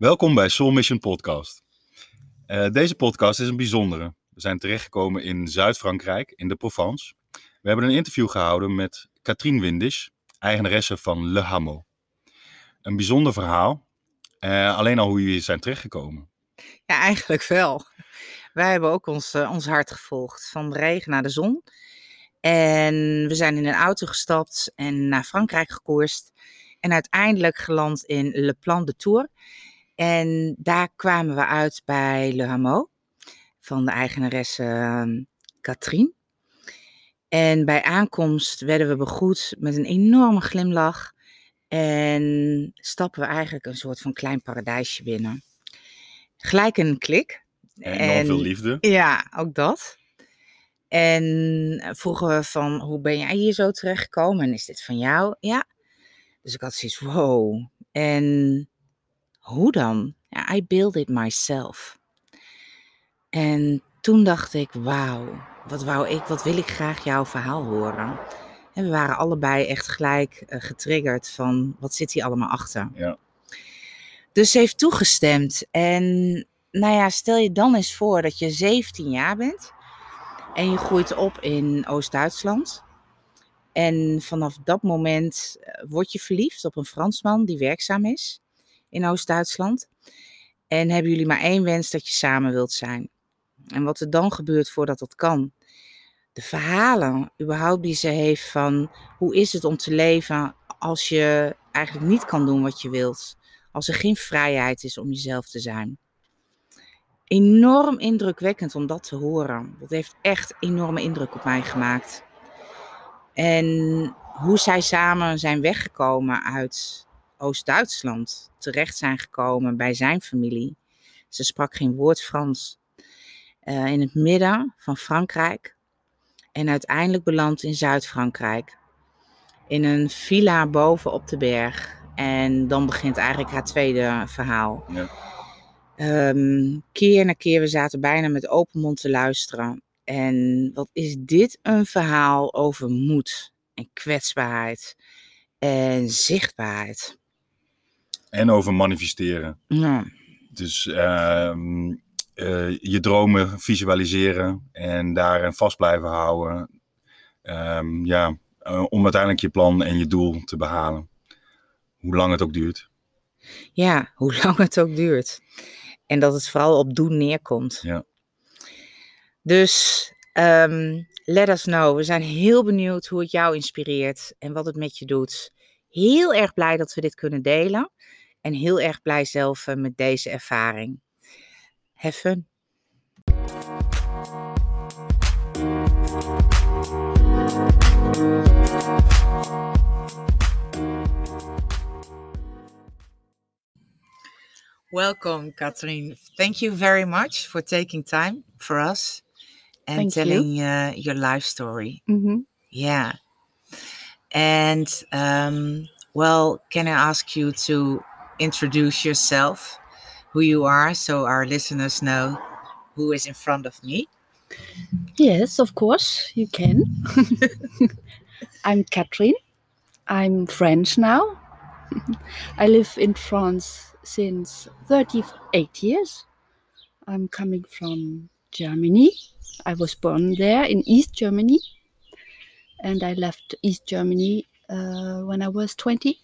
Welkom bij Soul Mission Podcast. Uh, deze podcast is een bijzondere. We zijn terechtgekomen in Zuid-Frankrijk, in de Provence. We hebben een interview gehouden met Katrien Windisch, eigenaresse van Le Hameau. Een bijzonder verhaal, uh, alleen al hoe jullie zijn terechtgekomen. Ja, eigenlijk wel. Wij hebben ook ons, uh, ons hart gevolgd, van de regen naar de zon. En we zijn in een auto gestapt en naar Frankrijk gekoerst. En uiteindelijk geland in Le Plan de Tour. En daar kwamen we uit bij Le Hameau van de eigenaresse Katrien. En bij aankomst werden we begroet met een enorme glimlach. En stappen we eigenlijk een soort van klein paradijsje binnen. Gelijk een klik. En enorm veel liefde. Ja, ook dat. En vroegen we van, hoe ben jij hier zo terechtgekomen? En is dit van jou? Ja. Dus ik had zoiets, wow. En hoe dan? Ja, I build it myself. En toen dacht ik, wauw, wat wou ik, wat wil ik graag jouw verhaal horen. En we waren allebei echt gelijk uh, getriggerd van, wat zit hier allemaal achter? Ja. Dus ze heeft toegestemd. En nou ja, stel je dan eens voor dat je 17 jaar bent en je groeit op in Oost-Duitsland. En vanaf dat moment eh, word je verliefd op een Fransman die werkzaam is in Oost-Duitsland. En hebben jullie maar één wens dat je samen wilt zijn. En wat er dan gebeurt voordat dat kan. De verhalen überhaupt die ze heeft van hoe is het om te leven als je eigenlijk niet kan doen wat je wilt. Als er geen vrijheid is om jezelf te zijn. Enorm indrukwekkend om dat te horen. Dat heeft echt enorme indruk op mij gemaakt. En hoe zij samen zijn weggekomen uit Oost-Duitsland, terecht zijn gekomen bij zijn familie. Ze sprak geen woord Frans. Uh, in het midden van Frankrijk. En uiteindelijk beland in Zuid-Frankrijk. In een villa boven op de berg. En dan begint eigenlijk haar tweede verhaal. Ja. Um, keer na keer, we zaten bijna met open mond te luisteren. En wat is dit een verhaal over moed en kwetsbaarheid en zichtbaarheid. En over manifesteren. Ja. Dus uh, uh, je dromen visualiseren en daarin vast blijven houden. Um, ja, uh, om uiteindelijk je plan en je doel te behalen. Hoe lang het ook duurt. Ja, hoe lang het ook duurt. En dat het vooral op doen neerkomt. Ja. Dus um, let us know. We zijn heel benieuwd hoe het jou inspireert en wat het met je doet. Heel erg blij dat we dit kunnen delen. En heel erg blij zelf uh, met deze ervaring. Have fun. Welcome, Katrien. Thank you very much for taking time for us and Thank telling you. Uh, your life story. hmm Yeah. And, um, well, can I ask you to introduce yourself, who you are, so our listeners know who is in front of me? Yes, of course, you can. I'm Catherine. I'm French now. I live in France since 38 years. I'm coming from Germany. I was born there in East Germany. And I left East Germany uh, when I was 20.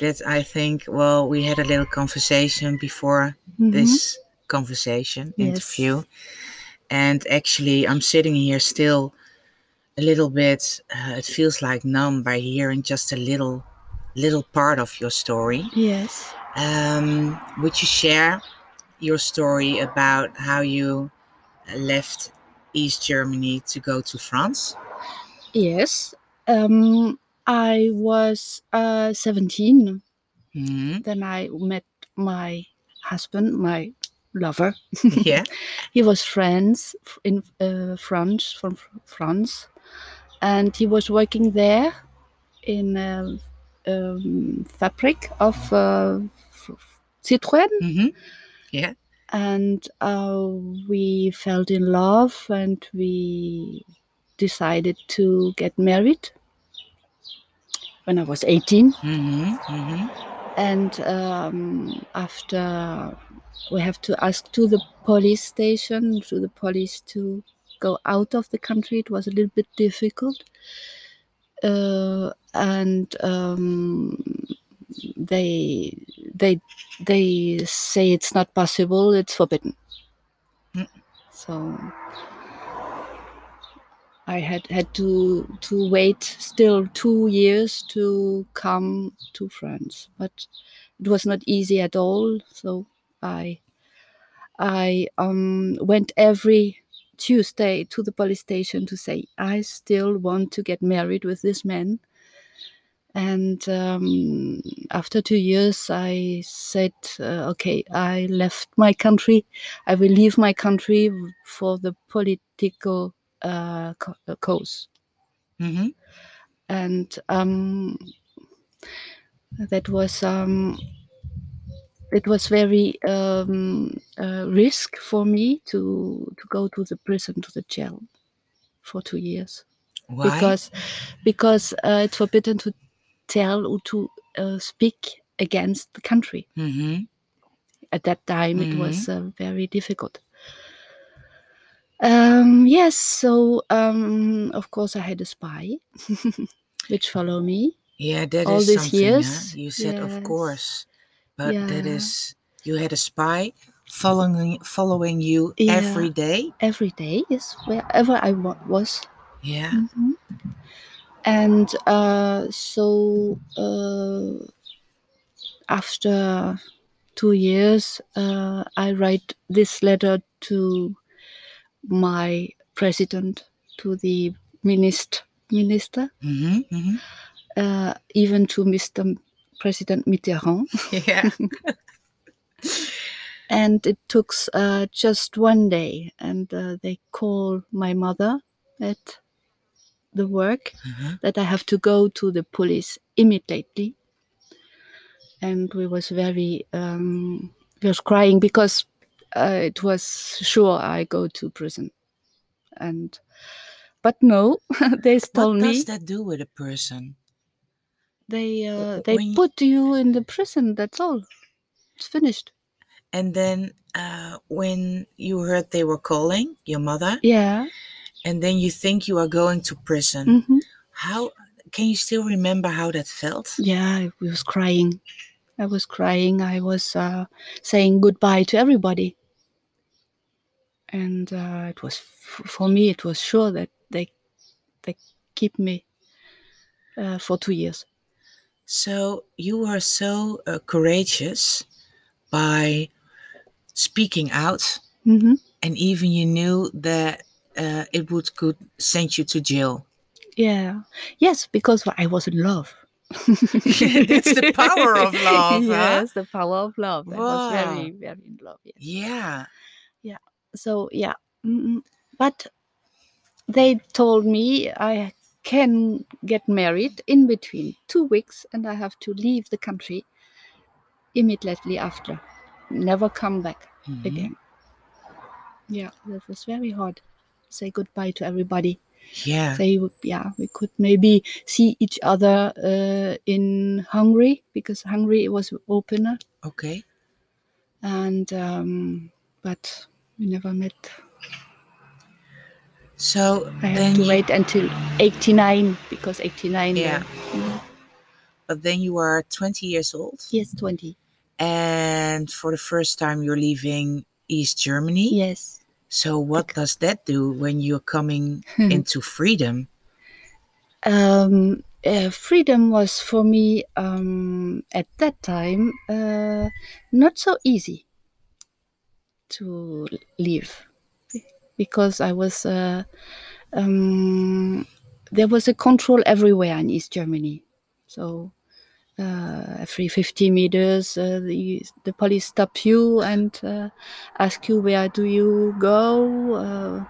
That I think, well, we had a little conversation before Mhm. this conversation Yes. interview. And actually, I'm sitting here still a little bit, uh, it feels like numb by hearing just a little, little part of your story. Yes. Um, would you share your story about how you uh, left East Germany to go to France? Yes. Um, I was uh, 17 Mhm. then I met my husband, my lover. yeah. he was friends in uh, France from France, and he was working there in a um, fabric of uh, Citroën, hmm and uh, we fell in love, and we decided to get married when I was 18. hmm hmm and um, after we have to ask to the police station to the police to go out of the country it was a little bit difficult uh, and um, they they they say it's not possible it's forbidden Mm. so I had had to to wait still two years to come to France, but it was not easy at all. So I I um, went every Tuesday to the police station to say I still want to get married with this man. And um, after two years, I said, uh, "Okay, I left my country. I will leave my country for the political uh, co- uh, cause." hmm and um, that was um, it was very um, uh, risk for me to to go to the prison to the jail for two years. Why? because because uh, it's forbidden to tell or to uh, speak against the country. Hmm at that time it was uh, very difficult um, yes so um, of course i had a spy which follow me Yeah, that is all these something. huh? You said, of course, but that Yeah. is you had a spy following following you Yeah. every day. every day is wherever i wa- was Yeah. Mhm. and uh, so uh, after two years uh, i write this letter to my president to the minister minister hmm hmm uh, even to mr president mitterrand Yeah. and it took uh, just one day and uh, they call my mother at the work Mhm. that i have to go to the police immediately and we was very um, we was crying because uh, it was sure i go to prison. And but no they told What me does that do with a person? they uh, they when put you in the prison that's all. It's finished. And then uh, when you heard they were calling your mother, yeah. And then you think you are going to prison, hmm how can you still remember how that felt? yeah i was crying. I was crying. I was uh, saying goodbye to everybody and uh, it was f- for me it was sure that they they keep me uh, for two years So you were so uh, courageous by speaking out, hmm and even you knew that uh, it would could send you to jail. yeah yes because i was in love It's the power of love, huh? yes the power of love i was very very in love yes. Yeah. So yeah. Mm, but they told me i can get married in between two weeks and i have to leave the country immediately after. Never come back Mhm. again. Yeah that was very hard. Say goodbye to everybody. Yeah. say yeah we could maybe see each other uh, in hungary because hungary was opener. Okay. and um, but we never met So I then to you, wait until 89 because 89. Yeah. uh, but then you are 20 years old, yes, 20. and for the first time you're leaving East Germany. Yes. So what does that do when you're coming into freedom? Um, uh, freedom was for me um, at that time uh, not so easy to leave because I was uh, um, there was a control everywhere in East Germany. So uh, every 50 meters, uh, the, the police stop you and uh, ask you where do you go, uh,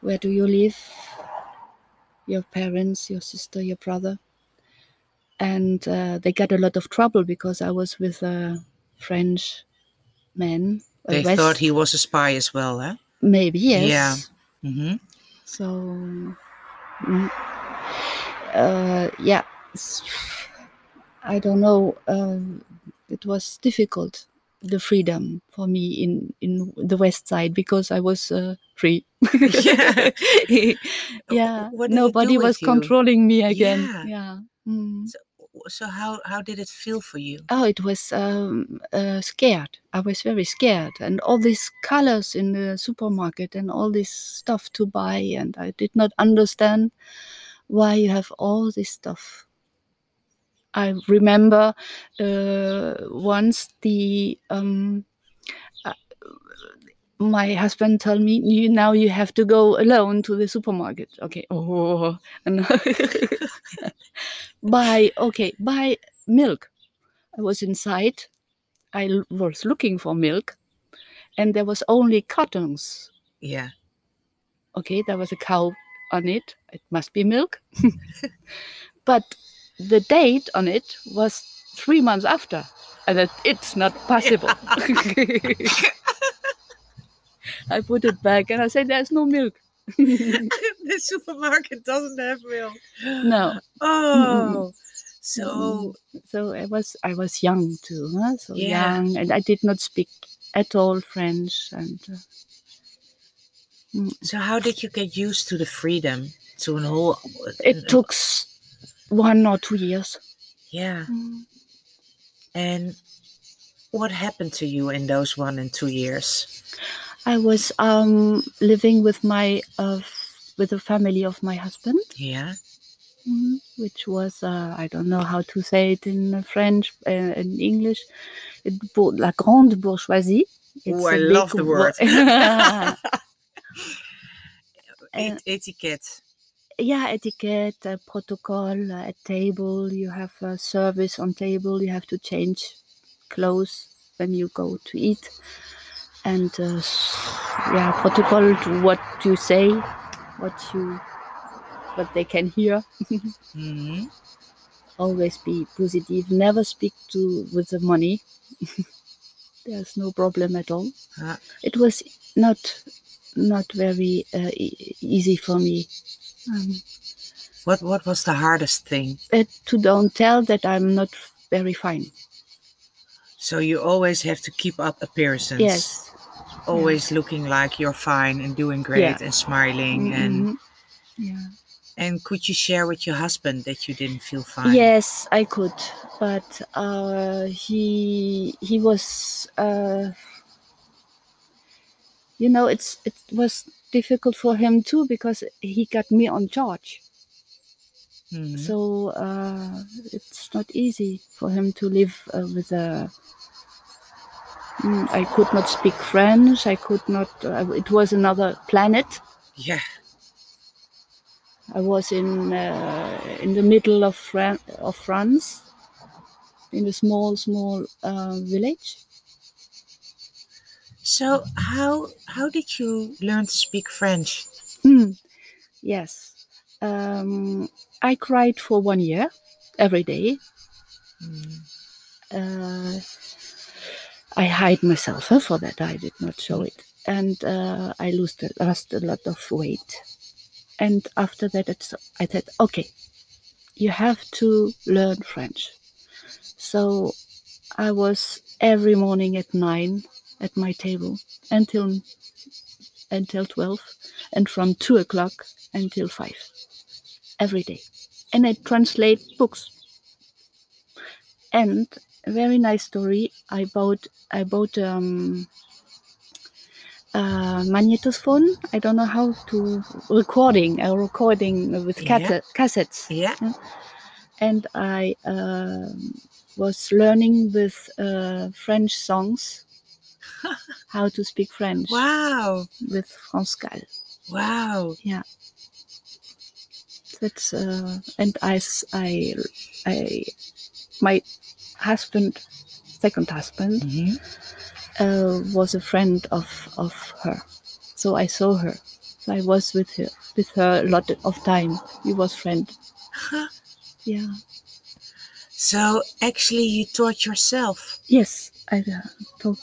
where do you live, your parents, your sister, your brother. And uh, they got a lot of trouble because I was with a French man. They West- thought he was a spy as well, huh? maybe yes. Yeah. hmm So, mm, uh, yeah, I don't know. Um, it was difficult the freedom for me in in the west side because I was uh, free. Yeah. yeah. What did it Nobody was you? controlling me again. Yeah. Yeah. Mm. So how how did it feel for you? Oh, it was um, uh, scared. I was very scared, and all these colors in the supermarket and all this stuff to buy, and I did not understand why you have all this stuff. I remember uh, once the um, uh, my husband told me, "You now you have to go alone to the supermarket." Okay, oh, and buy okay, buy milk. I was inside. i was looking for milk, and there was only cartons. Yeah. Okay, there was a cow on it. It must be milk. but the date on it was three months after, and it, it's not possible. I put it back and I said, "There's no milk." the supermarket doesn't have milk. no, Oh. So so I was I was young too, huh? so Yeah. young, and I did not speak at all French, and uh, mm. so how did you get used to the freedom to an whole it uh, took one or two years. yeah. Mm. And what happened to you in those one and two years? I was um, living with my uh, with the family of my husband, Yeah. mhm, which was uh, I don't know how to say it in uh, French uh, in English. It, la grande bourgeoisie. Ooh, I a love the word. Uh, Et- etiquette. yeah, etiquette, uh, protocol uh, at table. You have a service on table. You have to change clothes when you go to eat, and uh, yeah, protocol to what you say, what you, what they can hear. hmm Always be positive. Never speak to with the money. There's no problem at all. Ah. It was not not very uh, e- easy for me. Um, What what was the hardest thing? uh, to don't tell that I'm not very fine. So you always have to keep up appearances. Yes. Always looking like you're fine and doing great Yeah. and smiling and Mhm. Yeah. and could you share with your husband that you didn't feel fine? Yes, I could, but uh, he he was. Uh, you know, it's it was difficult for him too because he got me on charge. Mhm. So uh, it's not easy for him to live uh, with a. Mm, I could not speak French. I could not. Uh, it was another planet. Yeah. I was in uh, in the middle of Fran- of France, in a small small uh, village. So how how did you learn to speak French? Hmm. Yes, um, I cried for one year, every day. Mm. I hide myself uh, for that. I did not show it, and uh, I lost a, lost a lot of weight. And after that, I said, okay, you have to learn French. So I was every morning at nine at my table until until twelve, and from two o'clock until five every day, and I translate books. And a very nice story. I bought I bought um, a magnetophone. I don't know how to recording a recording with Yeah. cassettes Yeah. and I um was learning with uh, French songs how to speak French Wow. with France Gall. Wow. Yeah. That's uh, and I my husband, second husband, Mhm. uh, was a friend of of her, so I saw her. So I was with her with her a lot of time. We was friend. Yeah. So actually you taught yourself Yes, I uh, talk.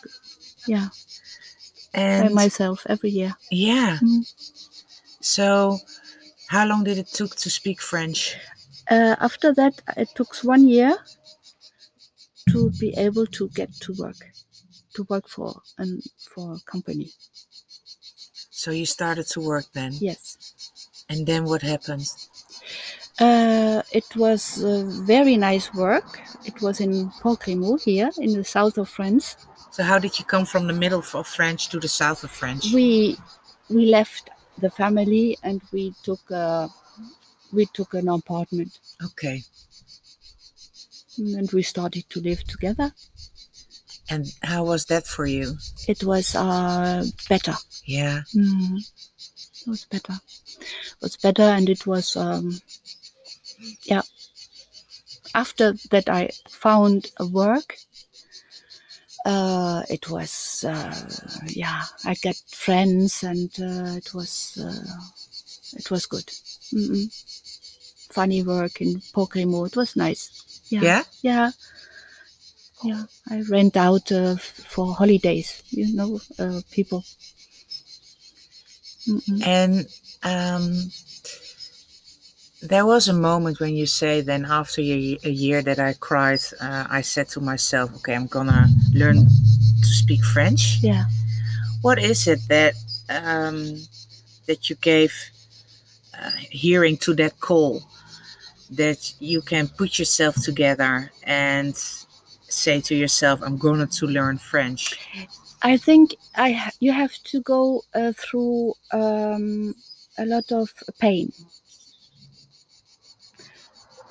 Yeah, by and myself every year. yeah. Mm. So how long did it took to speak French? Uh, after that, it took one year, to be able to get to work, to work for and for a company. So you started to work then, Yes. and then what happened? Uh, it was uh, very nice work. It was in Port-Grimaud here in the south of France. So how did you come from the middle of France to the south of France? We we left the family and we took a, we took an apartment Okay, and we started to live together. and how was that for you? It was uh, better. Yeah, Mm, it was better. It was better, and it was um, yeah. After that, I found a work. Uh, it was uh, yeah. I got friends, and uh, it was uh, it was good. Mm-mm. Funny work in Pokemon. It was nice. Yeah. yeah. Yeah. Yeah. I rent out uh, for holidays. You know, uh, people. Mm-mm. And um, there was a moment when you say, then after a, a year that I cried, uh, I said to myself, okay, I'm gonna learn to speak French. Yeah. What is it that um, that you gave uh, hearing to that call that you can put yourself together and say to yourself, I'm going to learn French? I think I ha- you have to go uh, through um, a lot of pain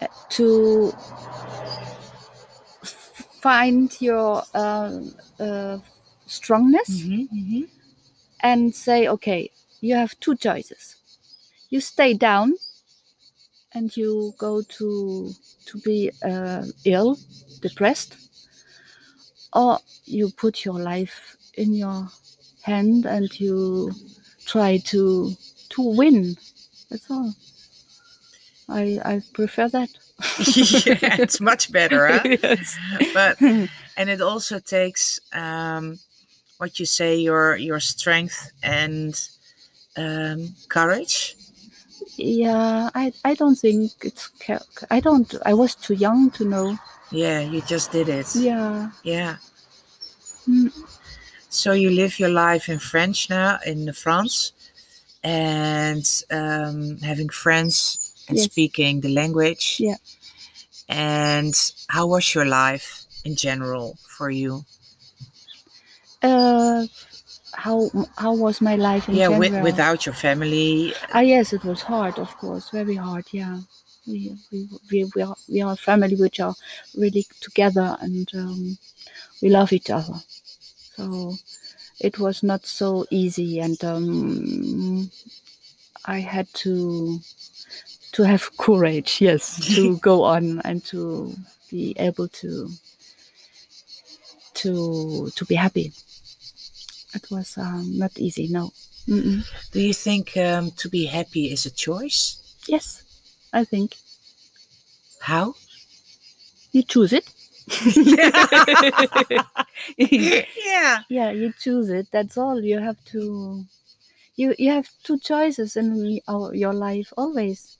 uh, to find your uh, uh, strongness Mm-hmm. and say, okay, you have two choices. You stay down and you go to to be uh, ill, depressed, or you put your life in your hand and you try to to win. That's all. I I prefer that. yeah, it's much better, huh? yes. But and it also takes um, what you say your your strength and um, courage. Yeah, I I don't think it's. I don't. I was too young to know. Yeah, you just did it. Yeah. Yeah. Mm. So you live your life in French now in France, and um, having friends and Yes. speaking the language. Yeah. And how was your life in general for you? Uh, how how was my life in yeah, general? without your family. Ah, yes, it was hard, of course, very hard. Yeah, we we we, we are we are a family which are really together and um, we love each other. So it was not so easy, and um, I had to to have courage. Yes, to go on and to be able to to to be happy. It was um, not easy. No. Mm-mm. Do you think um, to be happy is a choice? Yes, I think How? you choose it. yeah. yeah, you choose it. That's all. You have to. You you have two choices in your life always.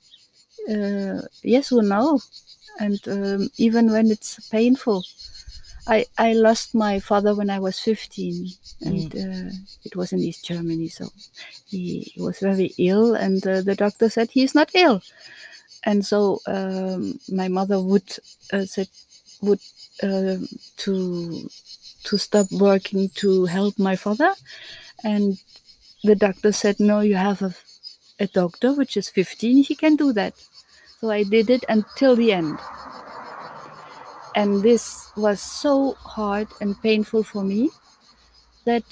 Uh, yes or no, and um, even when it's painful. I, I lost my father when I was 15 and uh, it was in East Germany so he was very ill and uh, the doctor said he's not ill. And so um, my mother would uh, said would uh, to to stop working to help my father and the doctor said no you have a, a doctor which is 15 he can do that. So i did it until the end and this was so hard and painful for me that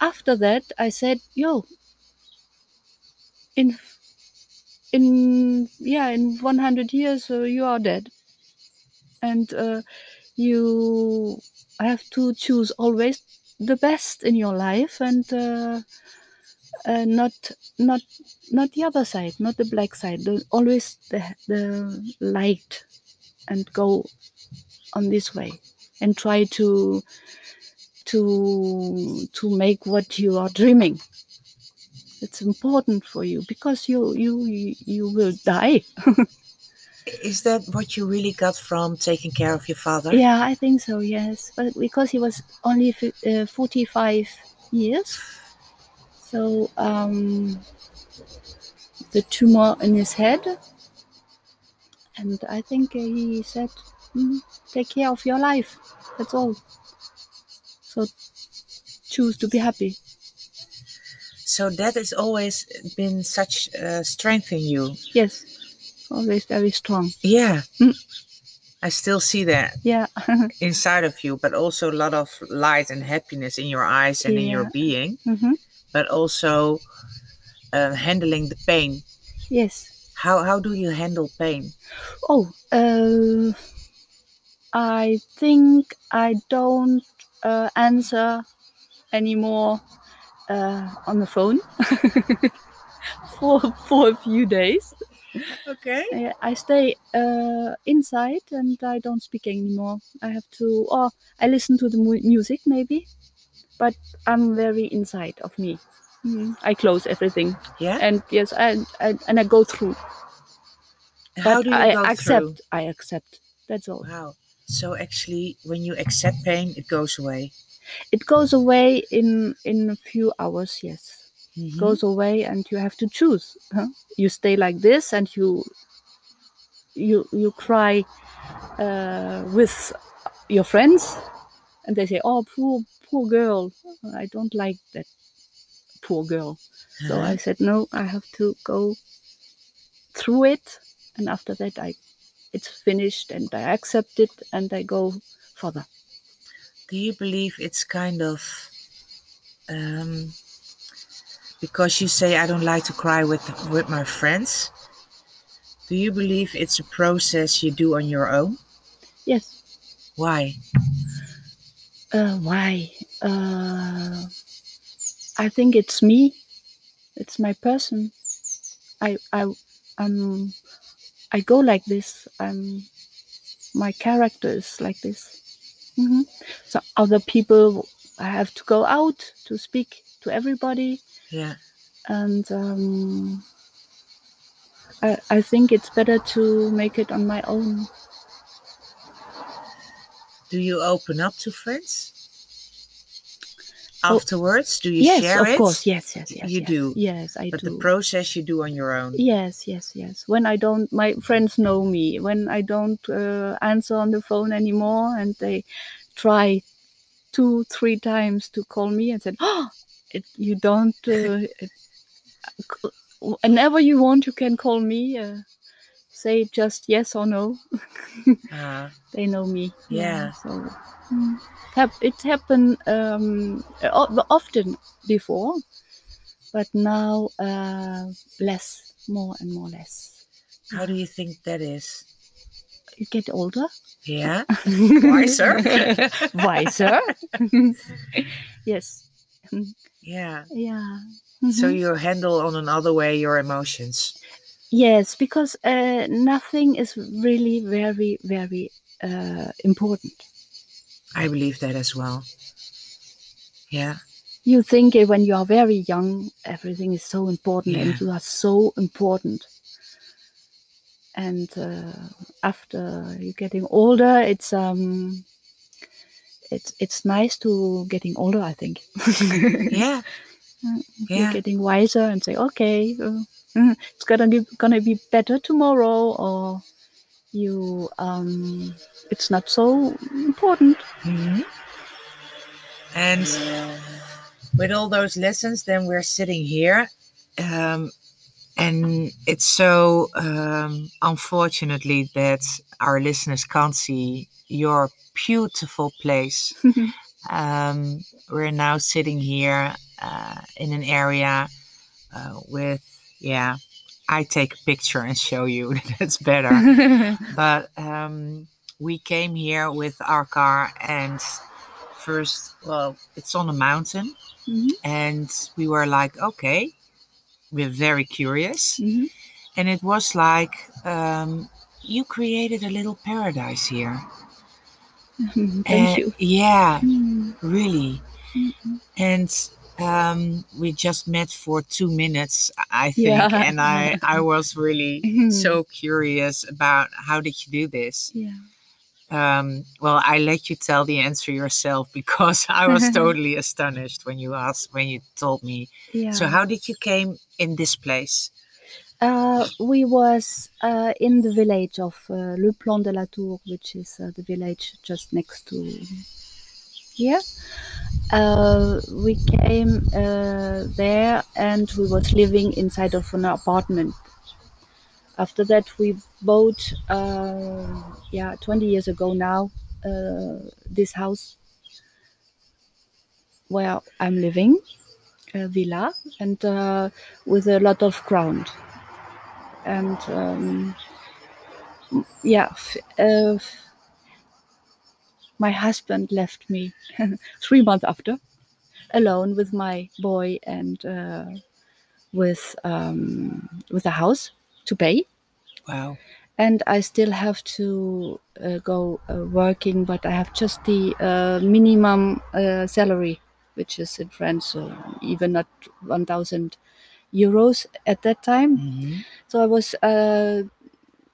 after that i said yo in in yeah in 100 years uh, you are dead. And uh, you have to choose always the best in your life and uh, uh, not not not the other side not the black side the, always the, the light and go on this way and try to to to make what you are dreaming it's important for you because you you you will die Is that what you really got from taking care of your father? Yeah, I think so. Yes, but because he was only uh, forty-five years, so um, the tumor in his head, and I think he said, "Mm, "Take care of your life. That's all." So choose to be happy. So that has always been such uh, strength in you. Yes, always very strong. Yeah. Mm. I still see that Yeah, inside of you, but also a lot of light and happiness in your eyes and in your Yeah. being, hmm but also uh, handling the pain. yes. How, how do you handle pain? Oh, uh, I think I don't uh, answer anymore uh, on the phone for for a few days. Okay. I, I stay uh, inside and I don't speak anymore. I have to, or I listen to the mu- music maybe, but I'm very inside of me. Mm, I close everything, Yeah. and yes, and and, and I go through. how but do you I go accept. through? I accept. That's all. Wow. So actually, when you accept pain, it goes away. it goes away in in a few hours yes Mhm. goes away and you have to choose huh? you stay like this and you you you cry uh, with your friends and they say oh poor poor girl i don't like that poor girl so Uh-huh. i said no i have to go through it and after that i it's finished and i accept it and i go further do you believe it's kind of um, because you say I don't like to cry with with my friends? Do you believe it's a process you do on your own? yes Why? Uh, why? Uh, I think it's me. It's my person. I I I'm I go like this. I'm my character is like this. hmm So other people, I have to go out to speak to everybody, Yeah. and um, I I think it's better to make it on my own. Do you open up to friends? Afterwards, do you yes, share of it? Of course. Yes, yes, yes. You yes. do, Yes, I But do. But the process you do on your own. Yes, yes, yes. When I don't, my friends know me. When I don't uh, answer on the phone anymore, and they try two, three times to call me and said, "Oh, it, you don't." Uh, whenever you want, you can call me. Uh, say just yes or no. Uh, They know me. Yeah. So mm, it happened um, often before, but now uh, less, more and more less. how do you think that is? You get older, Yeah. Wiser? wiser. yes. Yeah. Yeah. So Mhm. you handle on another way your emotions. Yes, because uh, nothing is really very, very uh, important. I believe that as well. Yeah. you think when you are very young everything is so important Yeah. and you are so important and uh, after you're getting older it's um it's it's nice to getting older i think Yeah. you're Yeah. getting wiser and say okay uh, mm, it's gonna be gonna be better tomorrow or you um it's not so important Mhm. And with all those lessons, then we're sitting here. Um, and it's so um, unfortunately that our listeners can't see your beautiful place. um, we're now sitting here uh, in an area uh, with, yeah, I take a picture and show you. That's better but um, we came here with our car and first well it's on a mountain Mhm, and we were like okay we're very curious mhm. and it was like um, you created a little paradise here Thank And- you. yeah Mm, really mhm. and um, we just met for two minutes, I think, Yeah. and I I was really Mhm. so curious about how did you do this. Yeah. Um, well, I let you tell the answer yourself because I was totally astonished when you asked when you told me. Yeah. So, how did you came in this place? Uh, we was uh, in the village of uh, Le Plan de la Tour, which is uh, the village just next to here. Uh, we came uh, there and we was living inside of an apartment. After that, we bought, uh, yeah, 20 years ago now, uh, this house where I'm living, a villa, and uh, with a lot of ground and um, yeah, my husband left me three months after, alone with my boy and uh, with um, with a house to pay, Wow. and I still have to uh, go uh, working, but I have just the uh, minimum uh, salary, which is in France uh, even not one thousand euros at that time Mhm. so i was uh,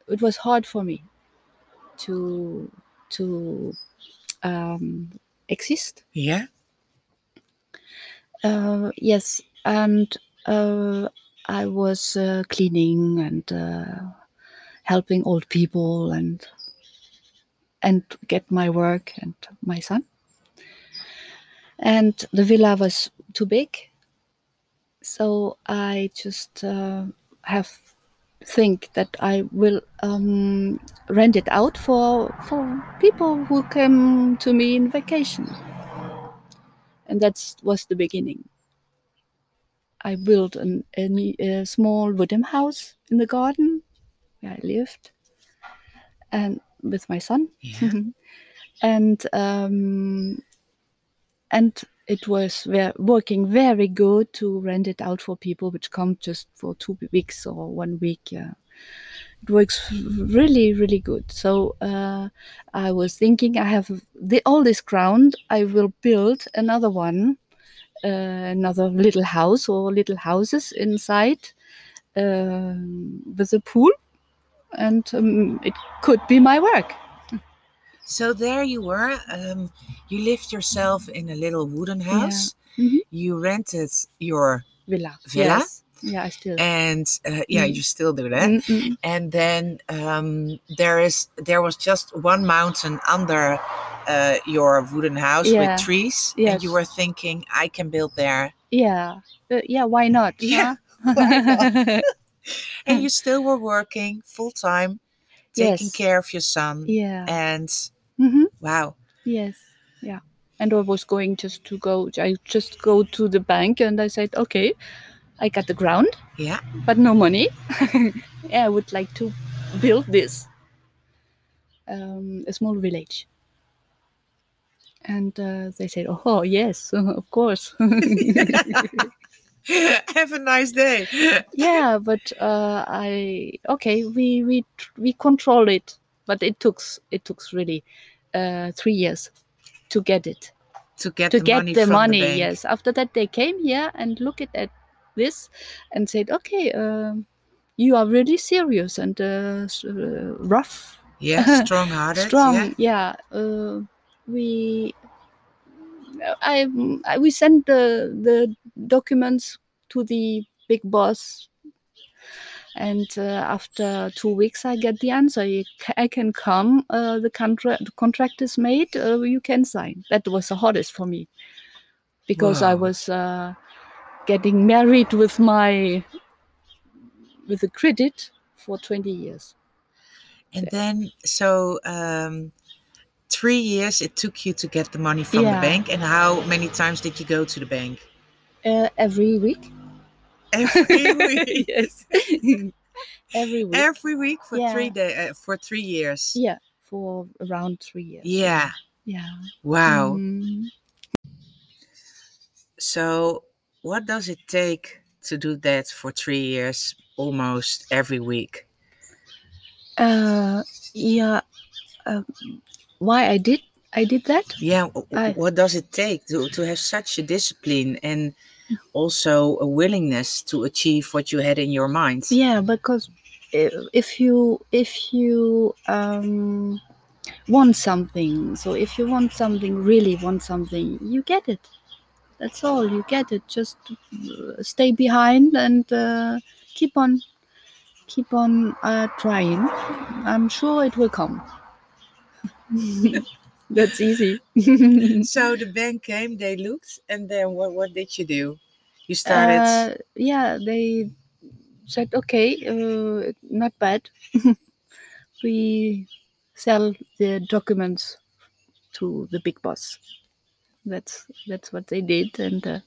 it was hard for me to to um, exist Yeah. uh, yes and uh, i was uh, cleaning and uh, helping old people and and get my work and my son and the villa was too big so i just uh, have think that I will um, rent it out for for people who come to me in vacation, and that was the beginning. I built an, a, a small wooden house in the garden where I lived, and with my son, Yeah. and um, and it was ve- working very good to rent it out for people which come just for two weeks or one week. Yeah, it works really really good. So uh, I was thinking, I have the, all this ground. I will build another one, uh, another little house or little houses inside um with a pool, and um, it could be my work. So there you were. Um, you lived yourself in a little wooden house. Mhm. You rented your Villa. Villa? Yes. Yeah, I still. and uh, yeah, Mm. you still do that. Mm, mm, And then um, there is there was just one mountain under uh, your wooden house Yeah. with trees, and you were thinking, I can build there. Yeah, uh, yeah. Why not? Yeah, huh? why not? And you still were working full time, taking Yes. care of your son. yeah. And hmm wow, Yes. Yeah. And I was going just to go. I just go to the bank, and I said, okay, I got the ground, yeah, but no money. yeah, I would like to build this um, a small village. And uh, they said, oh yes, of course. have a nice day. yeah but uh, i okay we we we control it but it took it took really uh, three years to get it to get to the get money the money the yes after that they came here and looked at, at this and said okay um, you are really serious and uh, uh, rough Yeah, strong hearted. strong Yeah. yeah, uh, we I, I we sent the the documents to the big boss and uh, after two weeks i get the answer i can come uh, the contract the contract is made uh, you can sign that was the hardest for me because i was uh, getting married with my with a credit for 20 years And then, so um, three years it took you to get the money from Yeah. the bank. And how many times did you go to the bank? uh, every week Every week. yes every week Every week for three Yeah. day, uh, for three years. yeah for around three years Yeah. yeah Wow. Mm. So, what does it take to do that for three years, almost every week? Uh, yeah. Um, why I did I did that? Yeah. w- w- I- what does it take to to have such a discipline and also a willingness to achieve what you had in your mind. Yeah, because if you if you um, want something, so if you want something, really want something, you get it. That's all. You get it. Just uh, stay behind and uh, keep on keep on uh, trying. I'm sure it will come. That's easy. So the bank came, they looked, and then what, what did you do? You started. Uh, yeah, they said, okay, uh, not bad. we sell the documents to the big boss. That's that's what they did, and uh,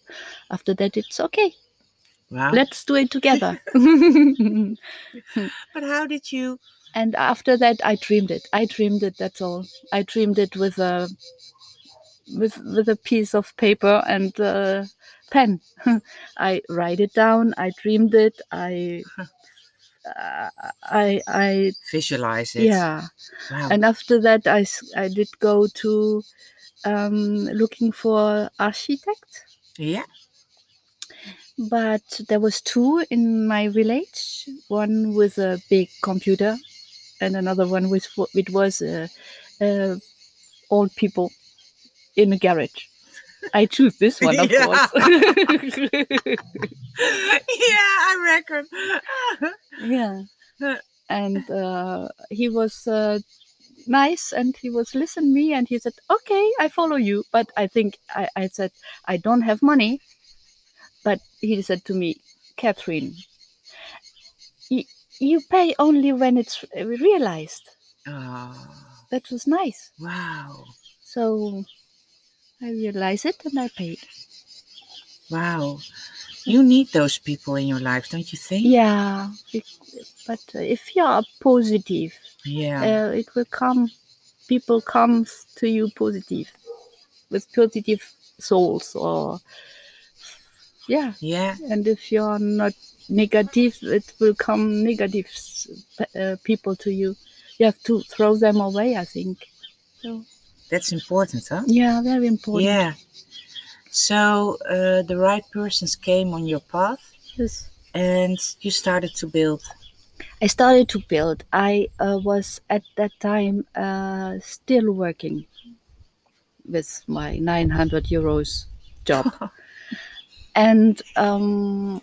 after that, it's okay. Wow. Let's do it together. but how did you? and after that, I dreamed it. I dreamed it. That's all. I dreamed it with a with with a piece of paper and a pen. I write it down. I dreamed it. I uh, I I Visualize it. yeah. Wow. And after that, I I did go to um, looking for architect, yeah. But there was two in my village. One with a big computer, and another one with it was uh, uh, old people in a garage. I choose this one, of Yeah. course. yeah, I reckon. yeah and uh, he was uh, nice and he was listen me and he said okay i follow you but i think i, I said i don't have money but he said to me catherine you, you pay only when it's realized oh, that was nice wow. so i realized it and i paid Wow. You need those people in your life, don't you think? yeah but if you are positive Yeah. uh, it will come people comes to you positive with positive souls or yeah yeah. and if you're not negative it will come negative uh, people to you you have to throw them away i think so That's important, huh? yeah very important Yeah. So uh, the right persons came on your path yes and you started to build. i started to build i uh, was at that time uh, still working with my 900 euros job and um,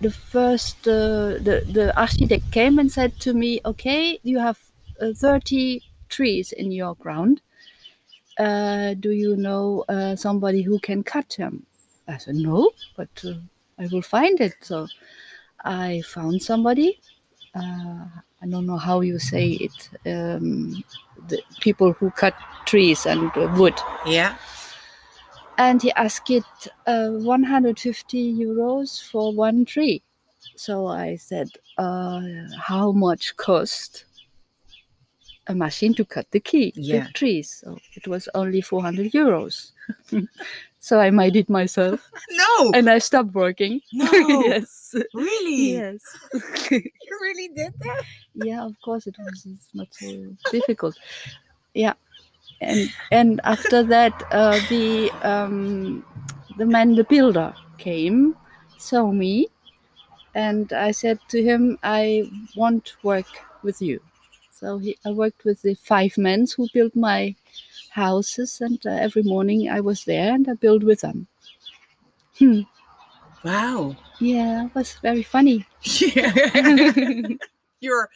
the first uh, the the architect came and said to me okay you have uh, 30 trees in your ground. Uh, do you know uh, somebody who can cut them? I said no but uh, i will find it. So i found somebody. Uh, i don't know how you say it um, the people who cut trees and wood. Yeah. And he asked it uh, 150 euros for one tree. So I said, uh, "How much cost a machine to cut the key, Yeah. the trees?" So it was only 400 euros. so I made it myself, No. and I stopped working. No. yes, Really? yes, You really did that? yeah. Of course, it was not so difficult. Yeah, and and after that, uh, the um, the man, the builder, came, saw me, and I said to him, "I want to work with you." So he, I worked with the five men who built my houses, and uh, every morning I was there and I built with them. Hmm. Wow. Yeah, it was very funny. Yeah. You're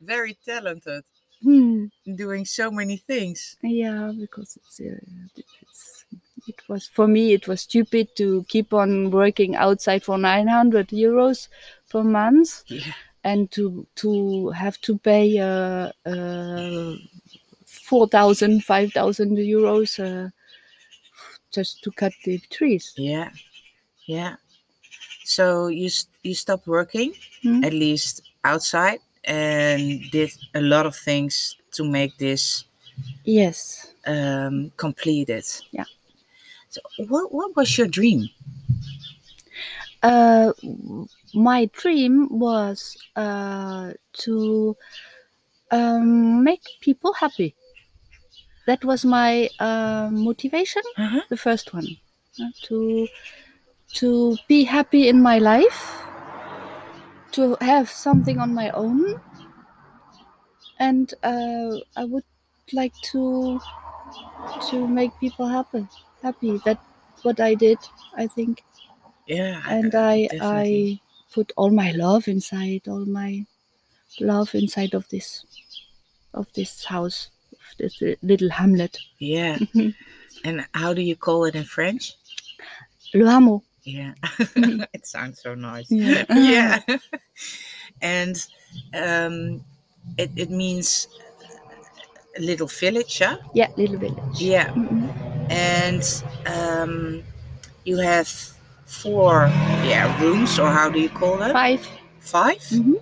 very talented Hmm. doing so many things. Yeah, because it's, uh, it's it was for me it was stupid to keep on working outside for 900 euros per month Yeah. and to to have to pay uh, uh, 4,000 5,000 euros uh, just to cut the trees. Yeah. Yeah. So you you stopped working Hmm. at least outside and did a lot of things to make this Yes. um, completed. Yeah. So what what was your dream? Uh, my dream was uh, to um, make people happy. That was my uh, motivation, Uh-huh. the first one. uh, to to be happy in my life, to have something on my own, and uh, I would like to to make people happy. Happy that what I did, I think, Yeah. and I definitely. I put all my love inside, all my love inside of this of this house, of this little hamlet. Yeah. and how do you call it in French? Le hameau. Yeah. it sounds so nice. Yeah. yeah. and um, it, it means a little village, huh? Yeah, little village. Yeah. Mhm. And um, you have four, yeah, rooms, or how do you call them? Five. 5 Mhm.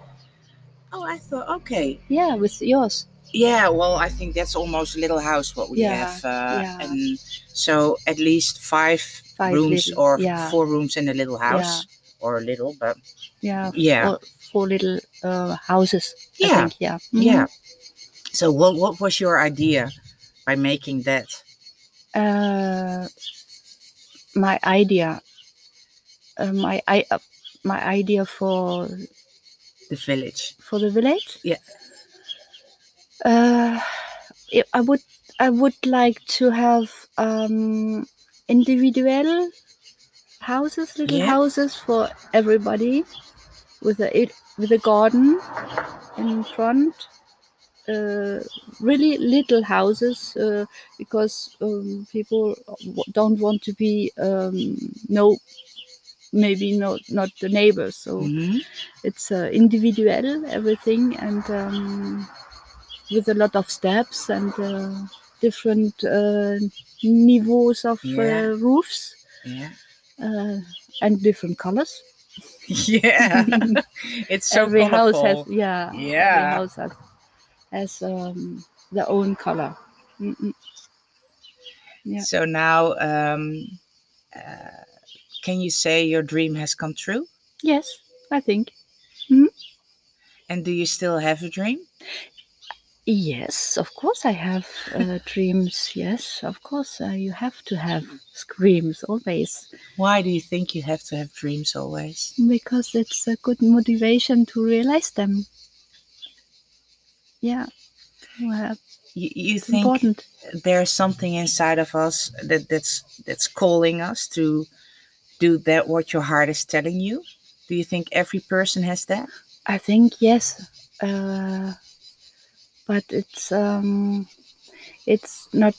Oh, I thought, okay. Yeah, with yours. Yeah, well, I think that's almost a little house what we Yeah, have. Uh, yeah. And so at least five, Five rooms little- or yeah. four rooms in a little house. Or a little, but Yeah. yeah. Four, four little uh, houses. I Yeah. think. Yeah. Mhm. Yeah. So what what was your idea by making that? Uh, my idea. Uh, my I uh, my idea for The village. for the village. Yeah. Uh, I would I would like to have um, individual houses, little Yeah. houses for everybody, with a it, with a garden in front. Uh, really little houses uh, because um, people w- don't want to be um, no maybe not not the neighbors so Mhm. it's uh, individual everything and um, with a lot of steps and uh, different uh, niveaus of Yeah. uh, roofs Yeah. uh, and different colors Yeah. it's so every house has yeah Yeah. every house has, has um, their own color. Yeah. So now, um, uh, can you say your dream has come true? yes i think And do you still have a dream? Yes of course i have uh, dreams yes of course uh, you have to have dreams always Why do you think you have to have dreams always? because it's a good motivation to realize them. Yeah, well, You, you think important. there's something inside of us that that's that's calling us to do that what your heart is telling you? Do you think every person has that? I think yes, uh, but it's um, it's not.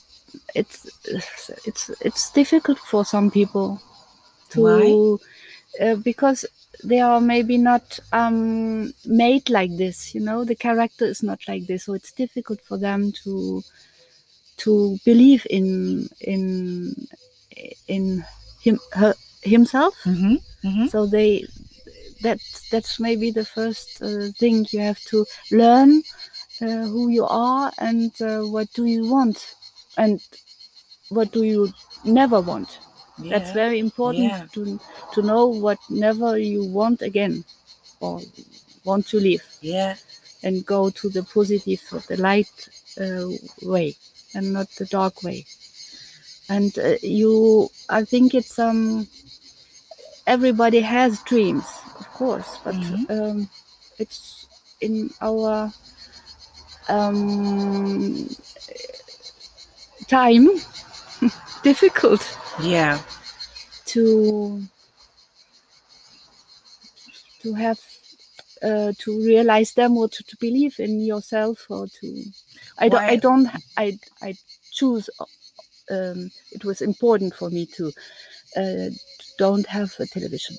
It's it's it's difficult for some people to? Uh, because they are maybe not um, made like this. You know, the character is not like this, so it's difficult for them to to believe in in in him her, himself. Mm-hmm. Mm-hmm. So they that that's maybe the first uh, thing you have to learn uh, who you are and uh, what do you want and what do you never want. That's very important Yeah. to to know what never you want again or want to live yeah. and go to the positive the light uh, way and not the dark way and uh, you i think it's um everybody has dreams of course but Mhm. um it's in our um time difficult Yeah. to to have uh, to realize them or to, to believe in yourself or to I don't I don't I I choose um, it was important for me to uh, don't have a television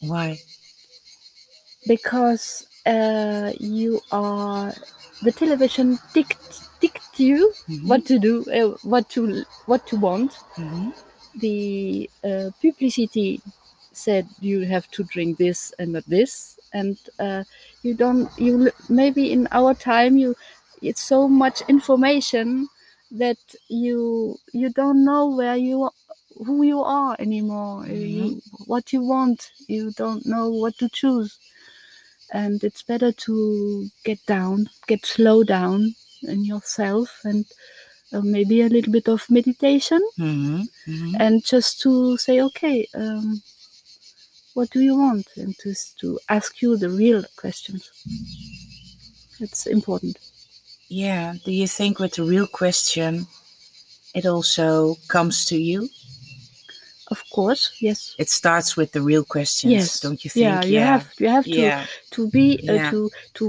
Why? because uh, you are the television dict dict you Mhm. what to do uh, what to what to want Mhm. the uh, publicity said you have to drink this and not this and uh, you don't you maybe in our time you it's so much information that you you don't know where you who you are anymore uh, you, what you want you don't know what to choose and it's better to get down get slow down in yourself and uh, maybe a little bit of meditation, hmm hmm and just to say, okay, um, what do you want, and to to ask you the real questions. It's important. Yeah. Do you think with the real question, it also comes to you? Of course, yes. It starts with the real questions, Yes. don't you think? Yeah, you have you have to Yeah. to be uh, Yeah. to to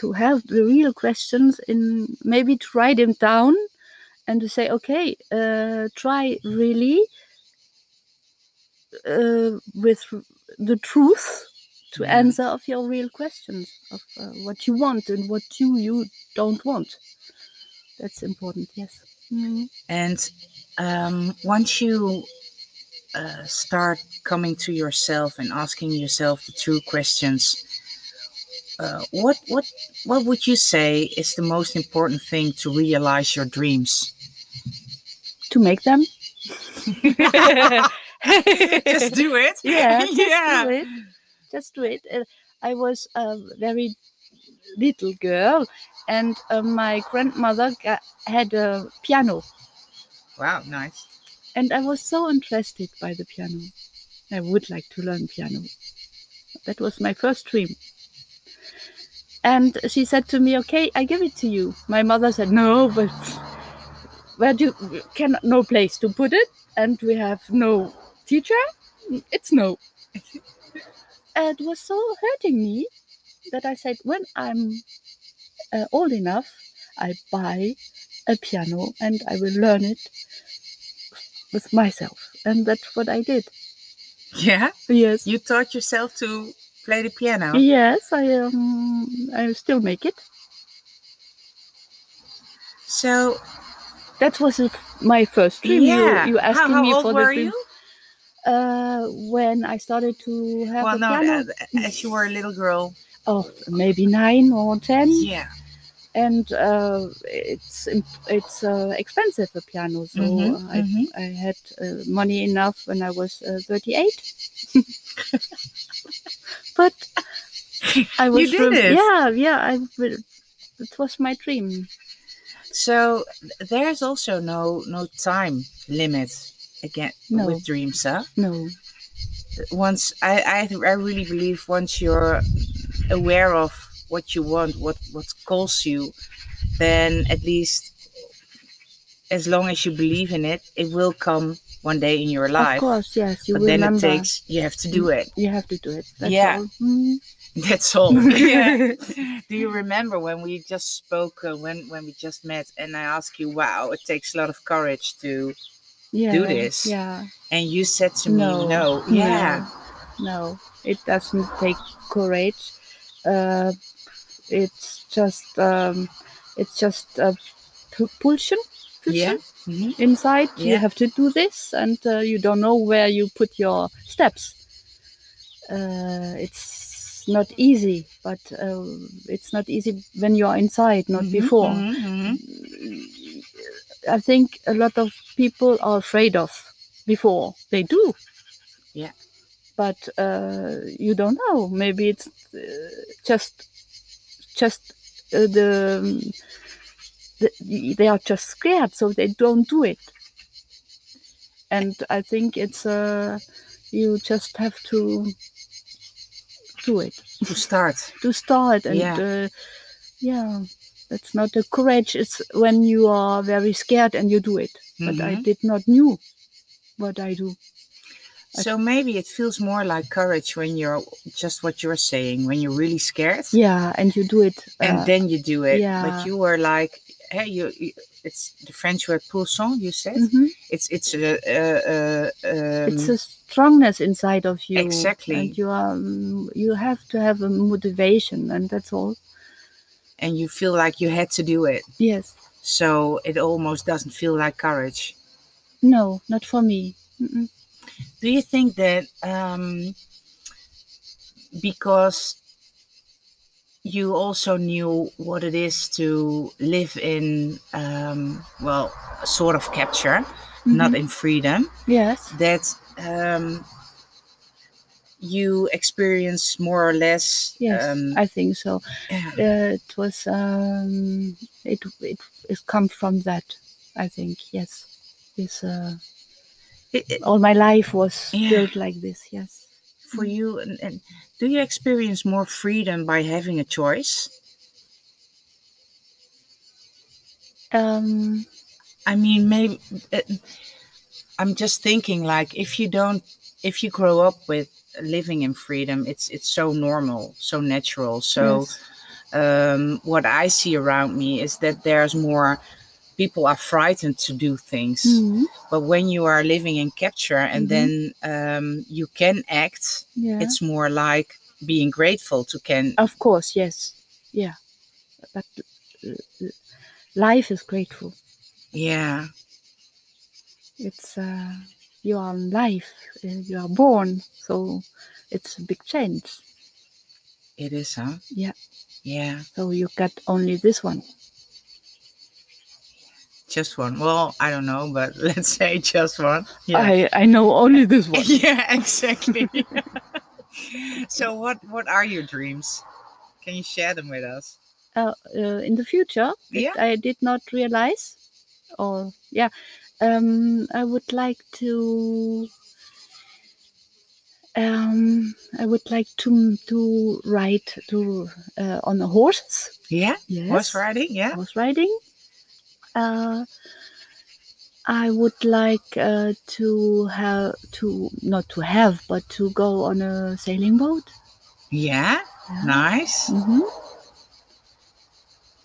to have the real questions in maybe to write them down and to say okay uh, try really uh, with the truth to Yeah. answer of your real questions of uh, what you want and what you you don't want that's important yes Mhm. And um, once you uh, start coming to yourself and asking yourself the true questions, uh, what what what would you say is the most important thing to realize your dreams? to make them Just do it. yeah just yeah. do it just do it Uh, i was a very little girl and uh, my grandmother ga- had a piano Wow, nice. And i was so interested by the piano. I would like to learn piano. That was my first dream. And she said to me okay i give it to you. My mother said no but where do you can no place to put it. And we have no teacher. It's no. It was so hurting me that i said when i'm uh, old enough i buy a piano and i will learn it with myself and that's what i did. Yeah, yes. You taught yourself to play the piano. yes i um i still make it. So that was uh, my first dream. Yeah, you, you how, asking how me old for the were dream. you? uh when i started to have Well, a no, piano? uh, as you were a little girl. oh maybe nine or ten? Yeah. And uh, it's it's uh, expensive a piano so Mhm, uh, I, mhm. I had uh, money enough when i was uh, 38 but i was did rem- it. yeah yeah i it was my dream So there's also no no time limit again No. with dreams, huh? no Once I, I I really believe once you're aware of what you want, what what calls you, then at least as long as you believe in it, it will come one day in your life. of course yes you but then remember it takes you have to do it. you have to do it that's Yeah. all. Mm. That's all. yeah. Do you remember when we just spoke uh, when when we just met and I asked you, "Wow, it takes a lot of courage to," yeah this. yeah and you said to me, No, "No, yeah, no it doesn't take courage uh, it's just um, it's just a propulsion yeah, pulsion Mhm. inside. You have to do this and uh, you don't know where you put your steps. Uh, it's not easy but uh, it's not easy when you're inside not Mhm, before. Mhm, mhm. i think a lot of people are afraid of before. They do. Yeah. but uh, you don't know. Maybe it's uh, just just uh, the, the they are just scared so they don't do it. And i think it's uh you just have to do it. To start, to start and Yeah. uh, yeah that's not the courage it's when you are very scared and you do it. But i Mhm. did not knew what i do So maybe it feels more like courage when you're just what you're saying, when you're really scared, yeah and you do it and uh, then you do it. yeah. But you were like, hey, you, you it's the French word pulsant. You said mhm. it's it's a, uh, uh, um, it's a strongness inside of you Exactly. and you are um, you have to have a motivation and that's all and you feel like you had to do it. yes So it almost doesn't feel like courage. no not for me Mm-mm. Do you think that um, because you also knew what it is to live in, um, well, sort of capture, not Mhm. in freedom, yes that um, you experience more or less? yes Um, i think so yeah. uh, it was um, it, it it come from that I think yes. This uh, It- it- all my life was Yeah. built like this. Yes. for you, and, and do you experience more freedom by having a choice? Um, I mean, maybe uh, I'm just thinking like if you don't, if you grow up with living in freedom, it's it's so normal, so natural. So yes. um, what I see around me is that there's more people are frightened to do things. Mhm. But when you are living in capture and Mhm. then um, you can act, Yeah. it's more like being grateful to can. Of course, yes. Yeah. But uh, life is grateful. Yeah, It's uh, you are alive. uh, You are born, so it's a big change. it is, huh? Yeah. Yeah, So you got only this one. Just one. Well, I don't know, but let's say just one. Yeah. I I know only this one. yeah, exactly. so what what are your dreams? Can you share them with us? uh, uh, in the future Yeah. I did not realize. Or yeah, um, I would like to. Um, I would like to to ride to uh, on a horse. Yeah, Yes, horse riding. Yeah, horse riding. Uh, I would like uh, to have to not to have, but to go on a sailing boat. yeah, Yeah. nice. hmm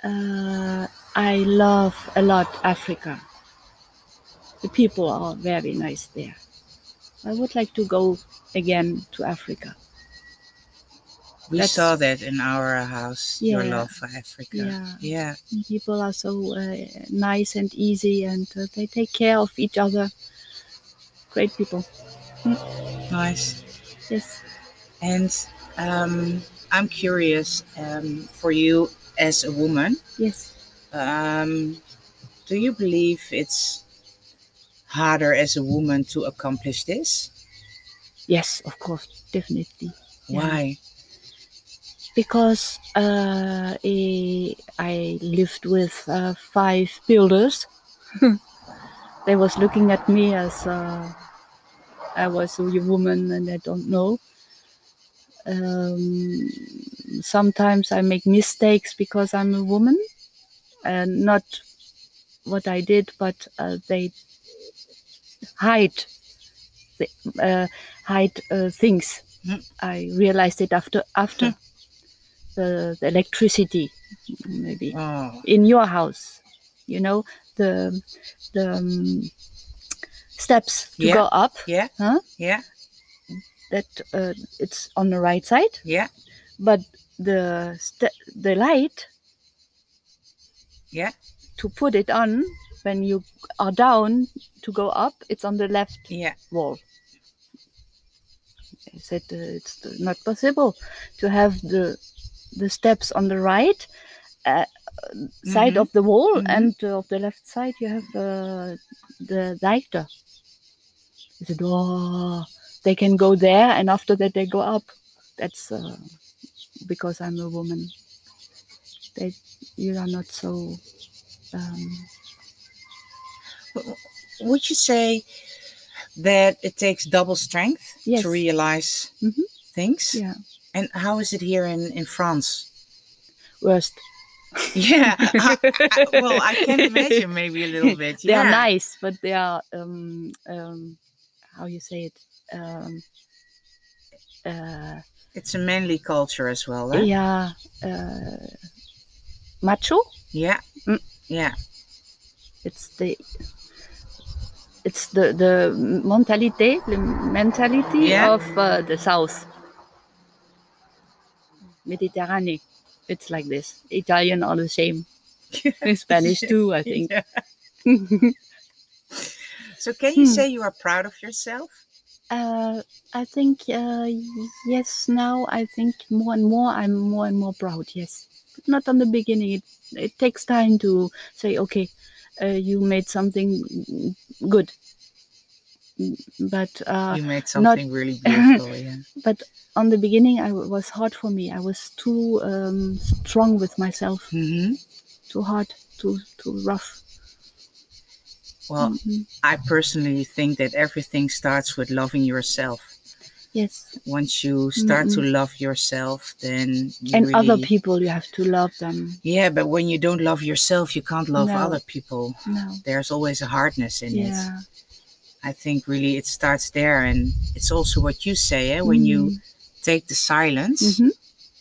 Uh, I love a lot Africa. The people are very nice there. I would like to go again to Africa. We That's- saw that in our house. Your love for Africa. Yeah. yeah. People are so uh, nice and easy, and uh, they take care of each other. Great people. nice. Yes. And um, I'm curious um, for you as a woman. Yes. Um, do you believe it's harder as a woman to accomplish this? Yes. Of course. Definitely. Yeah. Because uh, I, lived with uh, five builders. they was looking at me as uh, I was a woman and I don't know. Um, sometimes I make mistakes because I'm a woman, and not what I did, but uh, they hide the, uh, hide uh, things. Mm. I realized it after after the, the electricity, maybe Oh, in your house. You know the the um, steps to Yeah. go up. yeah. Huh? Yeah. That uh, it's on the right side, Yeah. but the the light Yeah. to put it on when you are down to go up, it's on the left Yeah. wall. I said uh, it's not possible to have the the steps on the right uh, side Mhm. of the wall Mhm. and uh, of the left side you have uh, the lighter. I said, oh, they can go there and after that they go up. That's uh, because I'm a woman. They, you are not so. Um, Would you say that it takes double strength Yes. to realize Mhm. things? yeah, And how is it here in, in France? worst. Yeah. I, I- well, I can imagine maybe a little bit. they yeah. are nice, but they are um, um, how you say it. Um, uh, It's a manly culture as well. Eh? yeah, uh, macho. Yeah. Mm. Yeah. It's the it's the the mentality, the mentality Yeah. of uh, the south, Mediterranean. It's like this. Italian are the same. Spanish too, I think. So can you Hmm. say you are proud of yourself? Uh, I think uh, yes. Now I think more and more I'm more and more proud. Yes, but not on the beginning. It it takes time to say, okay, uh, you made something good. But uh, you made not- something really beautiful. Yeah. but on the beginning, I was hard for me. I was too um, strong with myself. hmm Too hard. Too too rough. Well, Mhm. I personally think that everything starts with loving yourself. Yes. Once you start to love yourself, then you And other people, you have to love them. Yeah, but when you don't love yourself, you can't love No. other people. No. There's always a hardness in it. I think really it starts there, and it's also what you say. Eh? When you take the silence Mhm.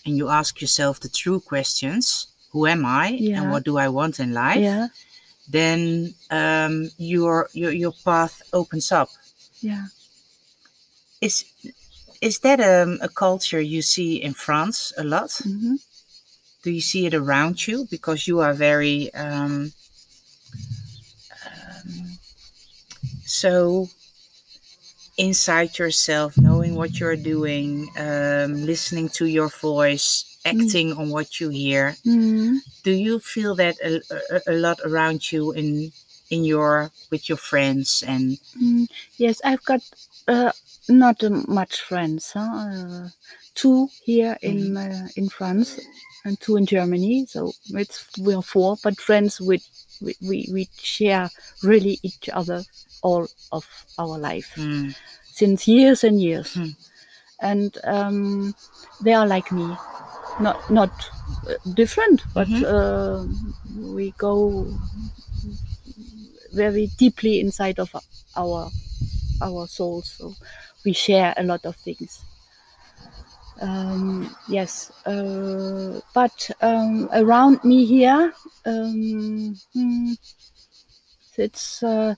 and you ask yourself the true questions: Who am I, Yeah. and what do I want in life? Yeah. Then um, your your your path opens up. Yeah. Is is that um, a culture you see in France a lot? hmm Do you see it around you? Because you are very um, so inside yourself, knowing what you're doing, um, listening to your voice, acting on what you hear. hmm Do you feel that a, a, a lot around you in in your with your friends and Mm, yes, I've got uh, not much friends. Huh? Uh, two here in uh, in France and two in Germany. So it's we are four, but friends with we, we, we share really each other all of our life Hmm, since years and years. Hmm. And um, they are like me, not not uh, different, but Mhm. uh, we go very deeply inside of our our souls. So we share a lot of things. Um, yes, uh, but um, around me here, um, hmm, it's uh,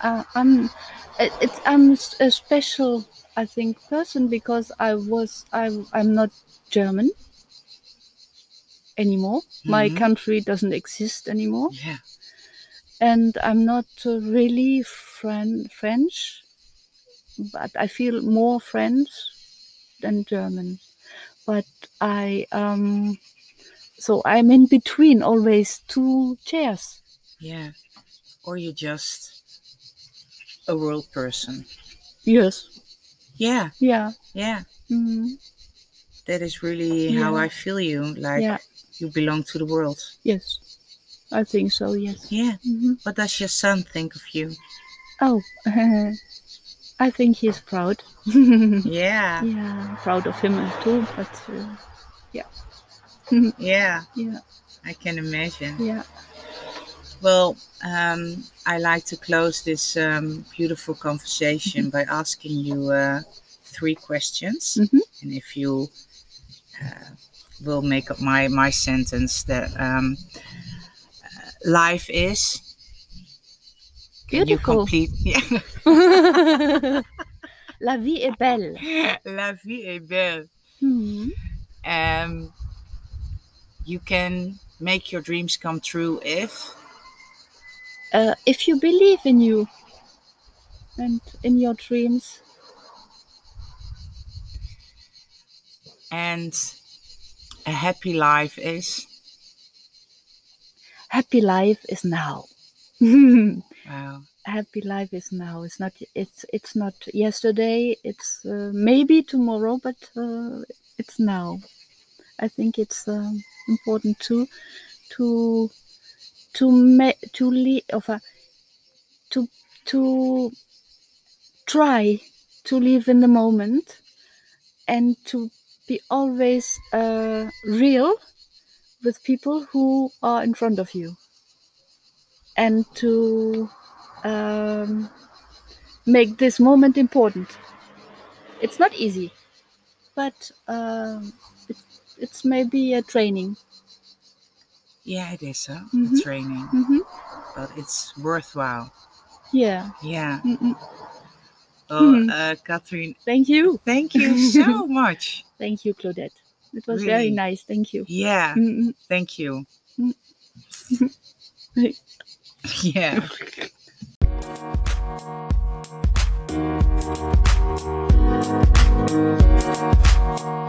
uh, I'm it, it's I'm a special I think person because I was I'm I'm not German anymore. My Mhm. country doesn't exist anymore yeah. and I'm not really Fran- French, but I feel more French than German. But I, um, so I'm in between always two chairs. Yeah. Or you're just a world person. Yes, Yeah, yeah, yeah. mm, That is really how I feel you. Like yeah, you belong to the world. yes. I think so. Yes. Yeah. hmm What does your son think of you? Oh, I think he's proud. Yeah. yeah, proud of him too. But uh, Yeah. yeah, I can imagine. yeah. Well, um, I like to close this um, beautiful conversation by asking you uh, three questions. Mhm. And if you uh, will make up my, my sentence that um, uh, life is. Can you Beautiful. complete? Yeah. La vie est belle. La vie est belle. Mhm. Um, you can make your dreams come true if. Uh, if you believe in you and in your dreams, And a happy life is. happy life is now. Wow. happy life is now. It's not. It's it's not yesterday. It's uh, maybe tomorrow, but uh, it's now. I think it's um, important to to to to live of a, to to try to live in the moment and to be always uh, real with people who are in front of you and to um, make this moment important. It's not easy, but um, it's maybe a training. Yeah, it is, huh? Mm -hmm. training. Mm -hmm. But it's worthwhile. Yeah. Yeah. Mm well, oh, mm-hmm. uh, Catherine. Thank you. Thank you so much. Thank you, Claudette. It was really? very nice. Thank you. Yeah. Thank you. yeah. Thank you.